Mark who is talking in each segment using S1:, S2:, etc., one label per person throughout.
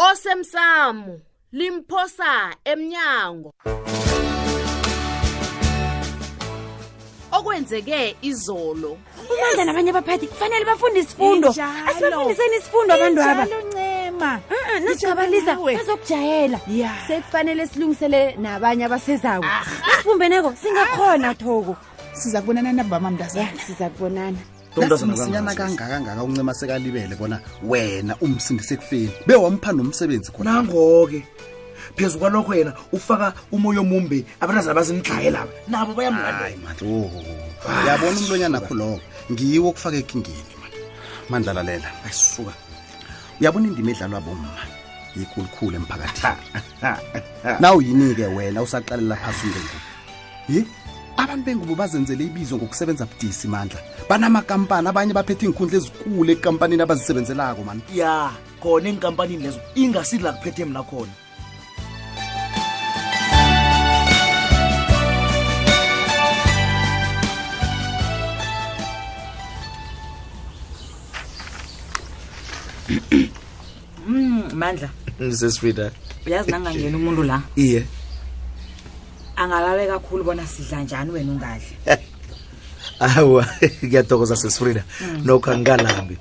S1: osemsamo limphosa emnyango. Okwenzeke izolo.
S2: Umandla nabanye abaphathi kufanele bafunde isifundo. Asibafundiseni isifundo abantu aba
S3: ncema.
S2: Nasicabalisa
S3: nawe.
S2: bazokujayela. Sekufanele silungisele nabanye abasezako. Esibumbeneko singakhona thoko
S3: siza kubonana nabama mntazana
S2: siza kubonana.
S4: Msinyana kangakangaka uncema sekalibele bona wena umsindise ekufeni. Bewamupha nomsebenzi khona.
S5: Nango-ke phezu kwalokho yena ufaka umoya omumbi abantazana bazinidlaye laba nabo
S4: hayi
S5: bayamlandela
S4: mandla oh, uyabona umlonyana nakho lowo? Ngiwo okufaka ekingeni man mandla lalela ayisuka uyabona indima edlalwa bomma? Yikhulukhulu emphakathini. Na uyini-ke wena usaqalela phasi umndengu ye abantu bengubo bazenzele ibizo ngokusebenza budisi mandla. Banamakampani abanye baphethe iy'nkhundla ezikule ekampanini abazisebenzelako mani
S5: ya khona enkampanini lezo ingasila kuphethe mna khona.
S6: Mandla.
S5: Sesifrida
S6: uyazi nangangena umuntu la?
S5: Iye
S6: angalabe kakhulu bona sidla njani wena ungadli?
S5: Awa ngiyathokoza sesifrida nokho angikalambi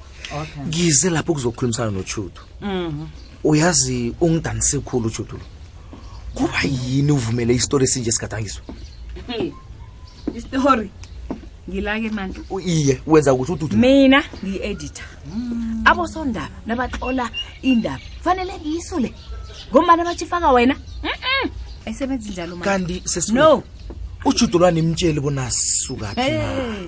S5: ngize lapho kuzokhulumisana nochudo
S6: Mhm.
S5: uyazi ungidanise khulu uchudo lo. Kuba yini uvumele isitori esinje sigadangiswa
S7: istori ngilake mandla
S5: iye wenza ukuthi ududu
S7: mina ngiyi-editor abosondaba nabatlola indaba fanele ngiyisule. Ngombana batshifaka wena. ayisebenzi njalo manje.
S5: Kanti
S7: sesino
S5: ujudulwane imtsheli bona sisuka phi na.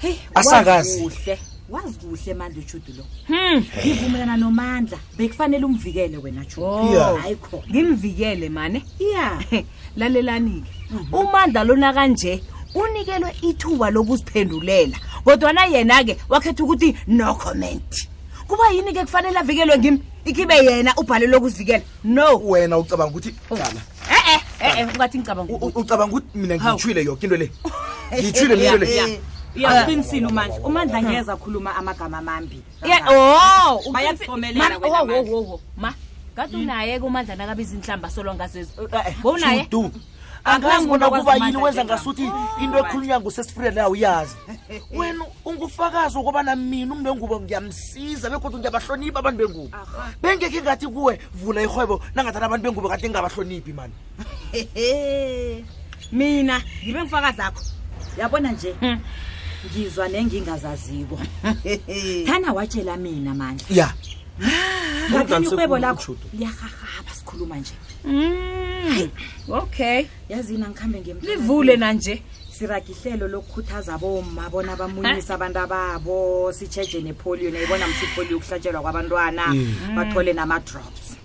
S6: Hey.
S5: Asakazi.
S6: kuhle wazi kuhle manje ujudulo.
S7: Hm
S6: ngivumelana nomandla bekufanele umvikele wena judulo
S7: oh.
S6: hayikho
S7: ngimvikele mane.
S6: Yeah
S7: lalelani ke mhm. umandla lona kanje unikelwe ithuba lokuziphendulela. Kodwa yena ke wakhetha ukuthi no comment. Kuba yini ke kufanele avikelwe ngimi? Ikibe yena ubhalelwe ukuzivikela no.
S5: Wena ucabanga ukuthi oh. qala
S7: e-e e-e ungathi ngicabanga
S5: ucabanga ukuthi mina
S7: Hawu.
S5: ngiyitshwile yoke into le ngiyitshwile mina into
S7: Ya,
S5: le
S7: ya.
S6: uyaqinisile umandla umandla ngeza khuluma amagama amambi
S7: oh,
S6: Bayakuthomelela
S7: Ma-
S6: wena
S7: wo- wo-
S6: manje.
S7: wo- wo. ma kade unaye-ke umandla nakabiza inhlamba solo ngazezo
S5: Eh,
S7: bowunaye
S5: Judu,
S7: Angazi
S5: bona kuba yini wenza ngasuthi into ekhulunywa ngusesifrida leyo uyazi wena ungufakazi wokubana mina umntu wengubo ngiyamsiza bekodwa ngiyabahloniphi abantu bengubo. Bengekhe ngathi kuwe vula irhwebo nangathana abantu bengubo kade ngingabahloniphi mani
S7: mina ngibe ngifakazi akho
S6: yabona nje?
S7: Hmm.
S6: ngizwa nengingazaziko. Thana watshela mina mandla
S5: ya
S6: ngathani
S5: Udanise
S6: lakho
S5: uJudu.
S6: sikhuluma nje.
S7: Mm, okay.
S6: Yazini ngikhambe ngemtholapilo.
S7: livule nanje.
S6: Siragihlelo lokukhuthaza boma bona bamunyisa abantu ababo. Sitsheje nepolio nayibona msi ipolio ukuhlatshelwa kwabantwana. Bathole nama-drops.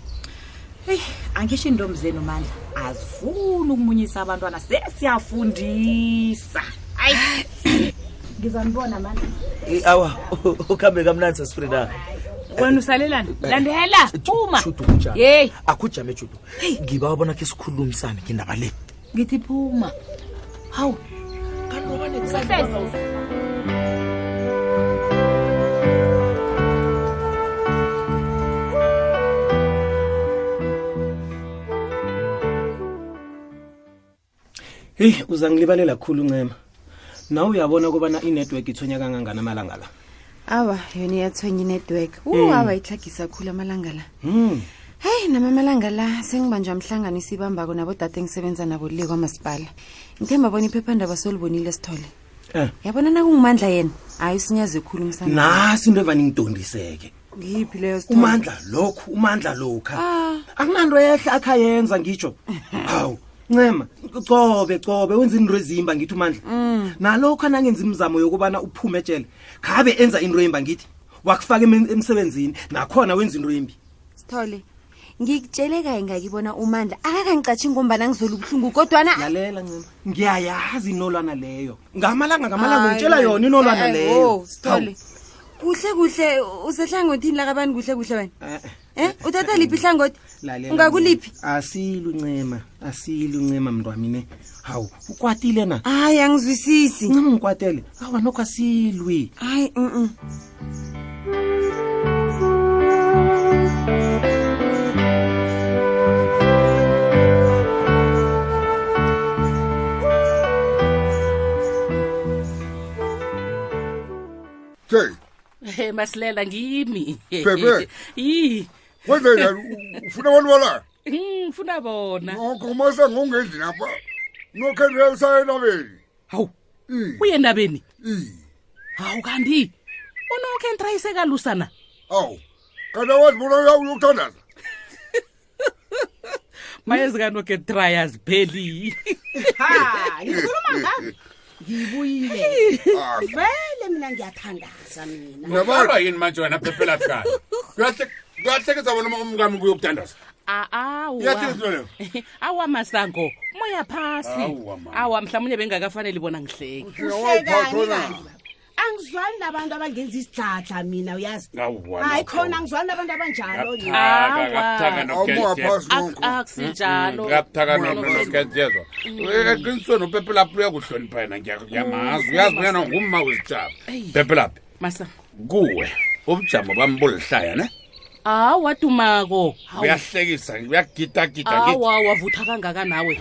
S6: Eyi angisho iintombi zenu mandla. Azifuni ukumunyisa abantwana. Sesiyafundisa. Ayi ngizanibona mandla.
S5: Awa ukhambe kamnanzi sesifrida
S7: wena usalelani landela phuma.
S5: Judu kunjani
S7: yeyi
S5: akujame judu ngiba bona ke sikhulumisane ngendaba le.
S7: Ngithi phuma. Hawu sahleza
S8: heyi uzangilibalela khulu ncema. Nawe uyabona kubana inetwork ithonya kangangani amalanga la
S2: awa yona iyathwenya inetwork. U awa ihlagisa khulu amalanga la.
S8: Hmm.
S2: heyi nama amalanga la sengibanjwa mhlangano isibambako nabodade engisebenza nabo le kwamasipala ngithemba bona iphephandaba solibonile sithole.
S8: Eh.
S2: yabona nakungumandla yena? Hayi usinyaze khulu
S8: nasi into evane ngidondiseke
S2: ngiyiphi leyo
S8: umandla lokhu umandla lokha.
S2: Ah.
S8: akunanto ehle akhayenza ngitsho hawu ncema cobe cobe wenza into ezimba ngithi umandla nalokhu nangenza imizamo yokubana uphume ejele khabe enza into emba ngithi wakufaka emsebenzini nakhona wenza into embi
S2: sithole ngikutshele kaye ngakibona umandla akakangicatshi ngombana ngizwela ubuhlungu kodwana
S8: lalela ncema ngiyayazi inolwana leyo ngamalanga ngamalanga ngitshela yona inolwana leyo
S2: sithole kuhle kuhle usehlangothini lakabani kuhle kuhle wena.
S8: Eh
S2: uthatha liphi
S8: hlangothi?
S2: Ungakuliphi?
S8: Asiluncema, asiluncema mntwami ne. Hawu, ukwatile na?
S2: Hayi angizwisisi.
S8: Ncema ngikwatele. Hawu anokho asilwi.
S2: Hayi mm
S9: Hey. Hey eh, masilela ngimi.
S10: Bebe.
S9: Yi.
S10: Kwenze njani ufuna abantu balaya
S9: Mm, ngifuna bona.
S10: Nokho mase ngongenzi napha. Nokhendela usayelabeni
S9: hawu
S10: i
S9: uye endabeni hawu kanti unokhentrayisekalusana
S10: awu kanti awazi bona uyokuthandaza.
S9: Mayezikanokentraya zipheli
S11: ha ngikhuluma ngakho ngiyibuyile
S10: Ah,
S11: vele mina ngiyathandaza mina.
S12: Yini manje wena phephela kani kuyahlekisa bona umkami kuyokutandaza
S9: awa.
S12: Iyathini leyo?
S9: awa masango moya phasi.
S12: Awa,
S9: mhlawumunye bengakafanele bona
S11: kanti angizwani nabantu abangenza isidladla mina uyazi? Hayi khona angizwani nabantu abanjalo nina.
S12: Ngabuthaka, ngabuthaka
S10: awumoya phasi
S9: Ak-
S10: nokho
S9: akusinjalo.
S12: Ngabuthaka
S10: Moya
S12: nokenzezwa eqinisweni uphephelaphi uyakuhlonipha yena ngiya- ngiyamazi. Uyazi uyana ngumma wezitshaba phephelaphi
S9: masango.
S12: kuwe ubujamo bami bulihlaya ne
S9: awa dumako Hawu.
S12: uyahlekisa uyagidagida ngithi
S9: awa wavutha kangaka nawe.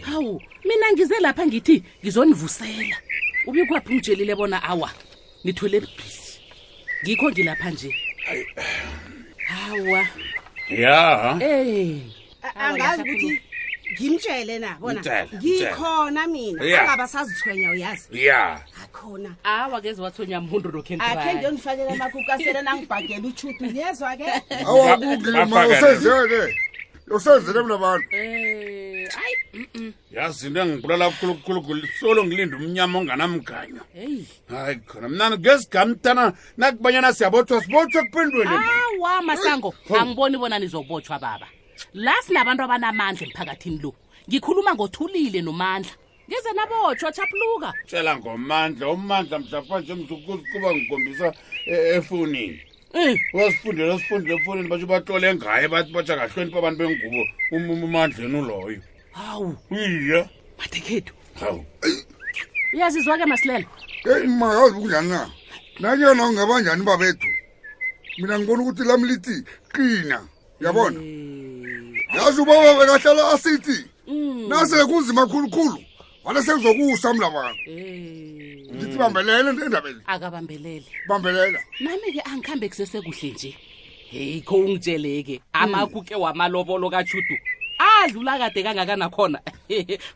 S9: Hawu mina ngize lapha ngithi ngizonivusela. Ube kwaphi ungitshelile bona? Awa nithwele bhisi ngikho ngilapha nje. Hawa.
S12: Ya.
S9: Eh
S11: angazi ukuthi ngimtshele na bona? Ngikhona mina.
S12: Yeah.
S11: angaba sazithwenya uyazi?
S12: Ya
S11: akhona.
S9: Awa keze wathonya muntu
S11: akhe
S9: nokhentraya
S11: ngiyongifakela amakuku asele nangibhagela utshutu niyezwa ke?
S10: Usenzele usenzele mna bantu
S9: eh ayi mm.
S12: yazi into engibulala khulukhulu solo ngilinde umnyama onganamganyo. Hayi khona mna ngezigamtana nakubanyana siyabotshwa sibotshwa kuphendweni
S9: awa masango angiboni bona nizobotshwa baba la sinabantu abanamandla emphakathini lo. Ngikhuluma ngothulile nomandla. Ngeze nabotshwa chapuluka.
S12: Tshela ngomandla umandla mhlawumbe nje mzukuba ngikhombisa e- efowunini
S9: Eh.
S12: wasifundela sifundele efowunini batsho batlole ngaye bathi batsha kahlonipha abantu bengubo um- um- umandleni uloyo.
S9: Hawu.
S12: Iya.
S9: Mathekhethu
S12: hawu.
S9: Uyazizwa ke masilela?
S10: Eyi ma yazi kunjani na? Nanyana ungabanjani babethu? Mina ngibona ukuthi lami lithi qina yabona yazi ubaba bekahlala asithi nase kunzima khulukhulu wale sekuzokusa mlabantu ngithi bambelele endabeni.
S9: Akabambelele.
S10: Bambelela
S9: nami-ke angikhambe kusesekuhle nje. Heyi kho ungitshele-ke amakuke wamalobolo kachudu adlula kade kangakanakhona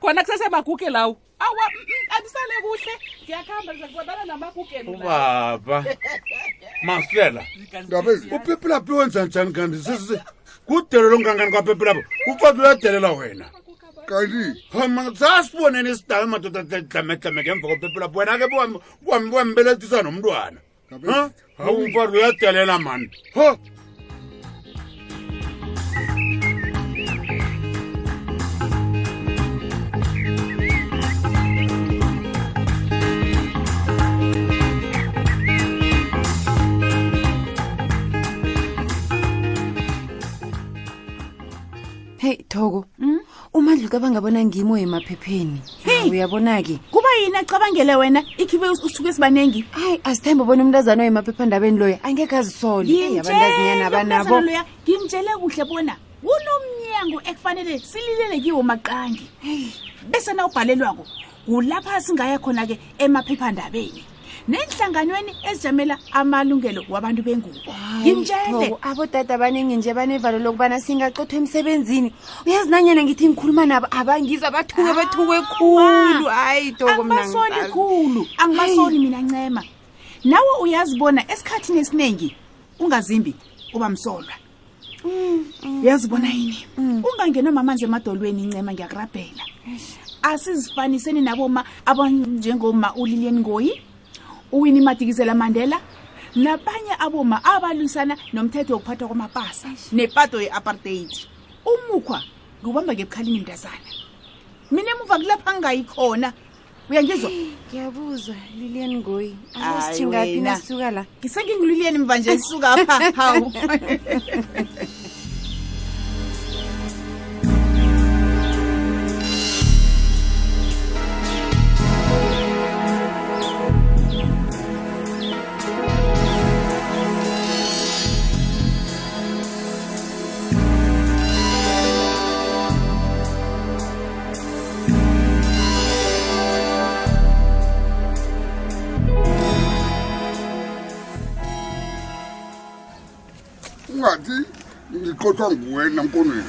S9: khona. Kusesemakuke lawo. Awa mm, mm, andisale kuhle. Ngiyakuhamba ngizakubonana namakuke
S12: ubaba. Masela
S10: ndabeni
S12: uphephilaphi wenza njani kanti? Kudelo longangani kwaphephilapho ufathi uyadelela wena.
S10: Kanti?
S12: Sasiboneni isidawe madoda dlamehlame ngemva kophephilapho wena-ke wambelethisa nomntwana. Ha? hawu umfathi uyadelela mani ho
S2: heyi thoko. Umandla ucabanga bona ngimo emaphepheni. Hawu, uyabona-ke.
S3: Kuba yini acabangele wena? Ikhibe usuke sibaningi
S2: hayi asithembe bona umntazana oyemaphephandabeni loyo. Angekhe azisole. Eyi, abantazinyana abanabo.
S3: loya. Ngimtshele kuhle bona kunomnyango ekufanele sililele kiwo maqangi. Bese na ubhalelwako kulapha singaya khona-ke emaphephandabeni nenhlanganweni ezijamela amalungelo wabantu bengubo. Ngimtshele.
S2: Thoko, abodade abaningi nje banevalo lokubana singacothwa emsebenzini. Uyazi nanyana ngithi ngikhuluma nabo abangizwa bathuke bethuke khulu. hayi toko mna
S3: angibasoli
S2: ngisazi.
S3: khulu angibasoli mina ncema. Nawe uyazibona esikhathini esiningi ungazimbi uba msolwa. Uyazibona yini? Ungangenwa mamanzi emadolweni ncema ngiyakurabhela. Asizifaniseni naboma abanjengoma ulilian ngoyi uwini madikizela mandela? Nabanye aboma abalwisana nomthetho wokuphathwa kwamapasa nepato ye-apartheid. Umukhwa ngiwubamba ngebukhalini mntazana. Mina emuva kulapha ngingayikhona uyangizwa
S2: ngiyabuzwa lilian ngoyi. Asithingaphi nasuka la?
S3: Ngisengingiluliyeni mva nje sisuka apha. Hawu
S10: ngiqothwa nguwena mkonweni.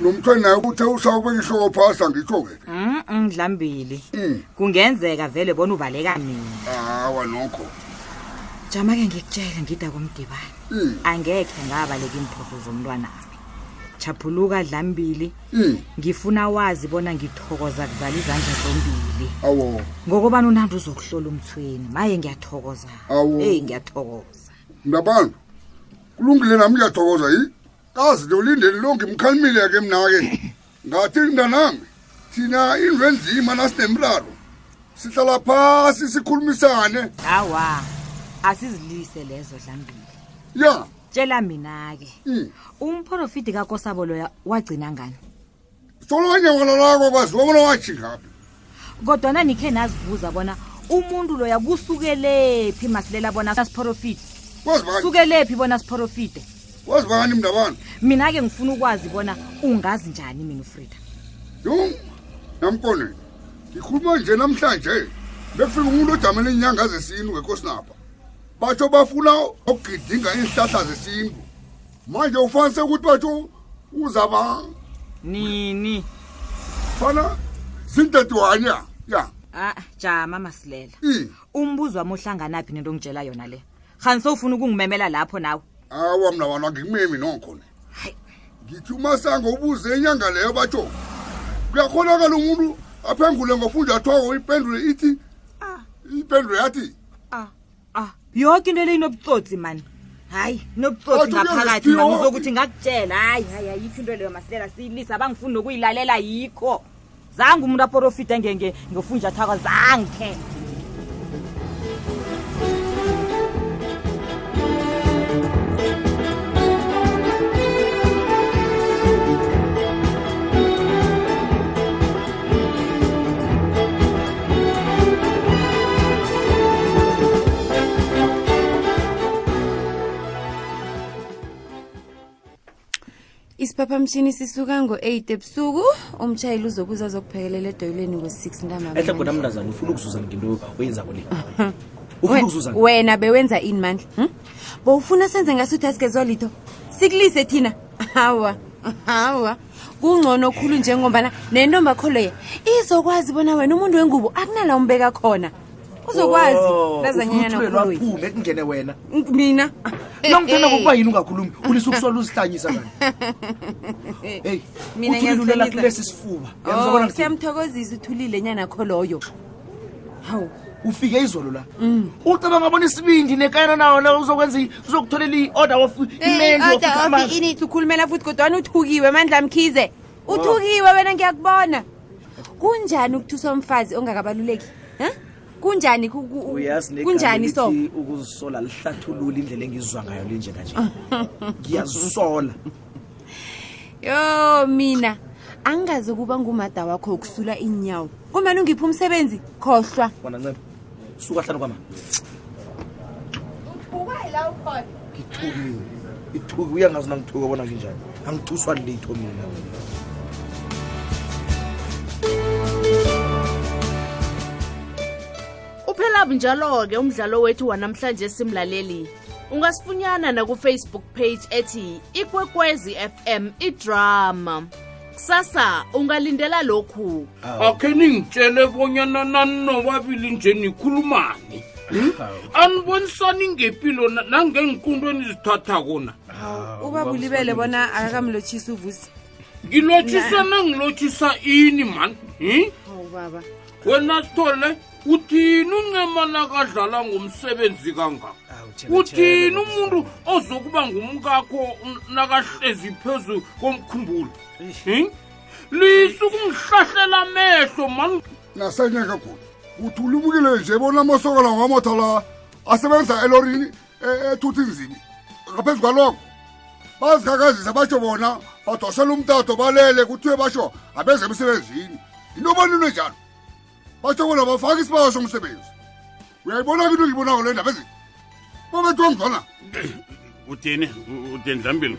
S10: Nomthweni naye ukuthi usawubeka ihloko phasi angitsho-ke
S6: mm dlambili
S10: Mm.
S6: kungenzeka vele bona ubaleka mina.
S10: Hawa nokho.
S6: Jama-ke ngikutshele ngida komdibane.
S10: Mm.
S6: angekhe ngabaleka iimphoso zomntwanami chaphuluka dlambili.
S10: Mm.
S6: ngifuna wazi bona ngithokoza kuzala izandla zombili.
S10: Awo.
S6: Ngokobana unandi uzokuhlola umthweni maye ngiyathokoza. Eyi ngiyathokoza.
S10: Mnabantu kulungile nami ngiyathokoza yi? Kazi lolindeni lo ngimkhalimile-ke mna-ke ngathi mntanami thina indlu enzima nasinemraro sihlala phasi sikhulumisane.
S6: Hawa asizilise lezo dlambili
S10: ya.
S6: Tshela mina-ke
S10: Mm.
S6: umprofiti kakosabo loya wagcina ngani?
S10: Solonyawana lako kwazi wabona wathi ngaphi
S6: kodwana nikhe nazibuza bona umuntu loya kusukelephi masilela bona siprofite sukelephi bona siprofite?
S10: Kwazi bani? Mntabantu
S6: mina-ke ngifuna ukwazi bona ungazi njani mina ufrida.
S10: Yo namkoneni ngikhuluma nje namhlanje. Bekufika umuntu ojamele iinyanga zesintu ngekosinapha batsho bafuna ukugidinga iinhlahla zesintu. Manje ufanise ukuthi batsho uzaba
S6: nini?
S10: Fana zintetiwanya ya?
S6: Ah jama masilela. Umbuzo wami ohlanganaphi nento ongitshela yona le? Khani sowufuna ukungimemela lapho nawe
S10: awa mna bana ngikumemi nokho ne ngithi umasango ubuze inyanga leyo batsho kuyakhonakala umuntu aphendule ngofunjathwako ipendule ithi ipendule yathi?
S6: Ah yoke into le inobutsotsi mani. Hayi inobutsotsi
S10: Athi
S6: ngaphakathi mani uzokuthi ngakutshela hayi hayi ayikho into leyo masilela siyilisa abangifuni nokuyilalela yikho. Zange umuntu aporofite ngofunjathwako zange
S2: isiphaphamshini sisuka ngo-8 ebusuku. Umtshayeli uzokuza azokuphekelela edoyileni ngo-6
S8: ehle khona mntazana ufuna ukuzuzana ngento oyenzako le? Ufuna ukuzuzana
S2: wena bewenza ini mandla hm? bowufuna senze ngasuthi asikezwa litho sikulise thina? Hawa hawa kungcono khulu njengombana nentombi akho leya izokwazi bona wena umuntu wengubo akunala umbeka khona uzokwazi.
S8: Oh,
S2: lazanyanyana
S8: ufuna uthulelwa
S2: khulu
S8: aphume kungene wena.
S2: Mina?
S8: Nongithanda ngokuba yini ungakhulumi? Ulisa ukusola uzihlanyisa kani heyi
S2: Mina
S8: uthulilula kulesi sifuba.
S2: Oh, siyamthokozisa uthulile nyanakho loyo. Hawu.
S8: Ufike izolo la.
S5: Ucabanga bona isibindi nekayana nawo na uzokwenza uzokutholela i-order of imeli
S2: ini ukhulumela futhi kodwana uthukiwe mandla mkhize uthukiwe wena ngiyakubona. Kunjani ukuthusa umfazi ongakabaluleki? Ha kunjani kunjani so?
S8: ukuzisola lihlathulula indlela engizizwa ngayo le njenganje ngiyazisola.
S2: Yo mina angazi ukuba ngumada wakho wokusula iinyawo. Kumane ungiphi umsebenzi? Khohlwa.
S8: Wona nceba suka hlanu kwama ngithukiwe ithuki uyangazi nangithuka bona nginjani. Angithuswa litho mina
S1: bunjalo-ke umdlalo wethu wanamhlanje simlaleli. Ungasifunyana nakufacebook page ethi ikwekwezi fm idrama. Kusasa ungalindela lokhu.
S12: Akhe ningitshele bonyana naninobabili nje nikhulumani. Hmm? anibonisani ngempilo na- nangengiqundweni zithathako na
S2: ubaba ulibele bona akakamlotshisa uvusi.
S12: Ngilotshisa nangilotshisa ini mani Hmm?
S2: baba.
S12: Wena sithole uthini uncema nakadlala ngomsebenzi kangaka? Uthini umuntu ozokuba ngumkakho nakahlezi phezu komkhumbulo Hmm? lisukungihlahlela amehlo mani
S10: nasenyaka khona uthi ulumukile nje bona amasokala wamotha la asebenza elorini e- ethuthi nzima ngaphezu kwalokho bazikakazisa batsho bona badosela umtato balele kuthiwe batsho abeze emsebenzini. Into banini njalo batsho bona bafaki isibawo somsebenzi. Uyayibona into ngibonako le ndaba ezi? Babethiwa mzwana
S12: utheni utheni dlambile